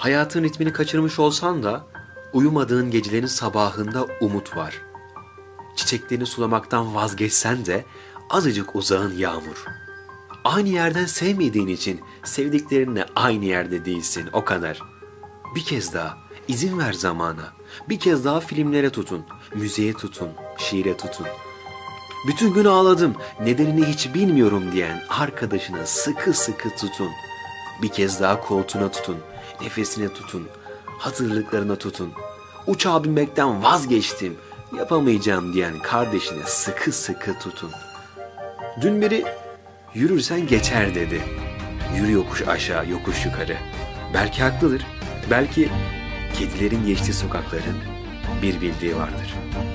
Hayatın ritmini kaçırmış olsan da uyumadığın gecelerin sabahında umut var. Çiçeklerini sulamaktan vazgeçsen de azıcık uzağın yağmur. Aynı yerden sevmediğin için sevdiklerinle aynı yerde değilsin o kadar. Bir kez daha izin ver zamana. Bir kez daha filmlere tutun, müziğe tutun, şiire tutun. Bütün gün ağladım, nedenini hiç bilmiyorum diyen arkadaşına sıkı sıkı tutun. Bir kez daha koltuğuna tutun, nefesine tutun, hatırlıklarına tutun. Uçağa binmekten vazgeçtim, yapamayacağım diyen kardeşine sıkı sıkı tutun. Dün biri yürürsen geçer dedi. Yürü yokuş aşağı, yokuş yukarı. Belki haklıdır. Belki kedilerin geçtiği sokakların bir bildiği vardır.''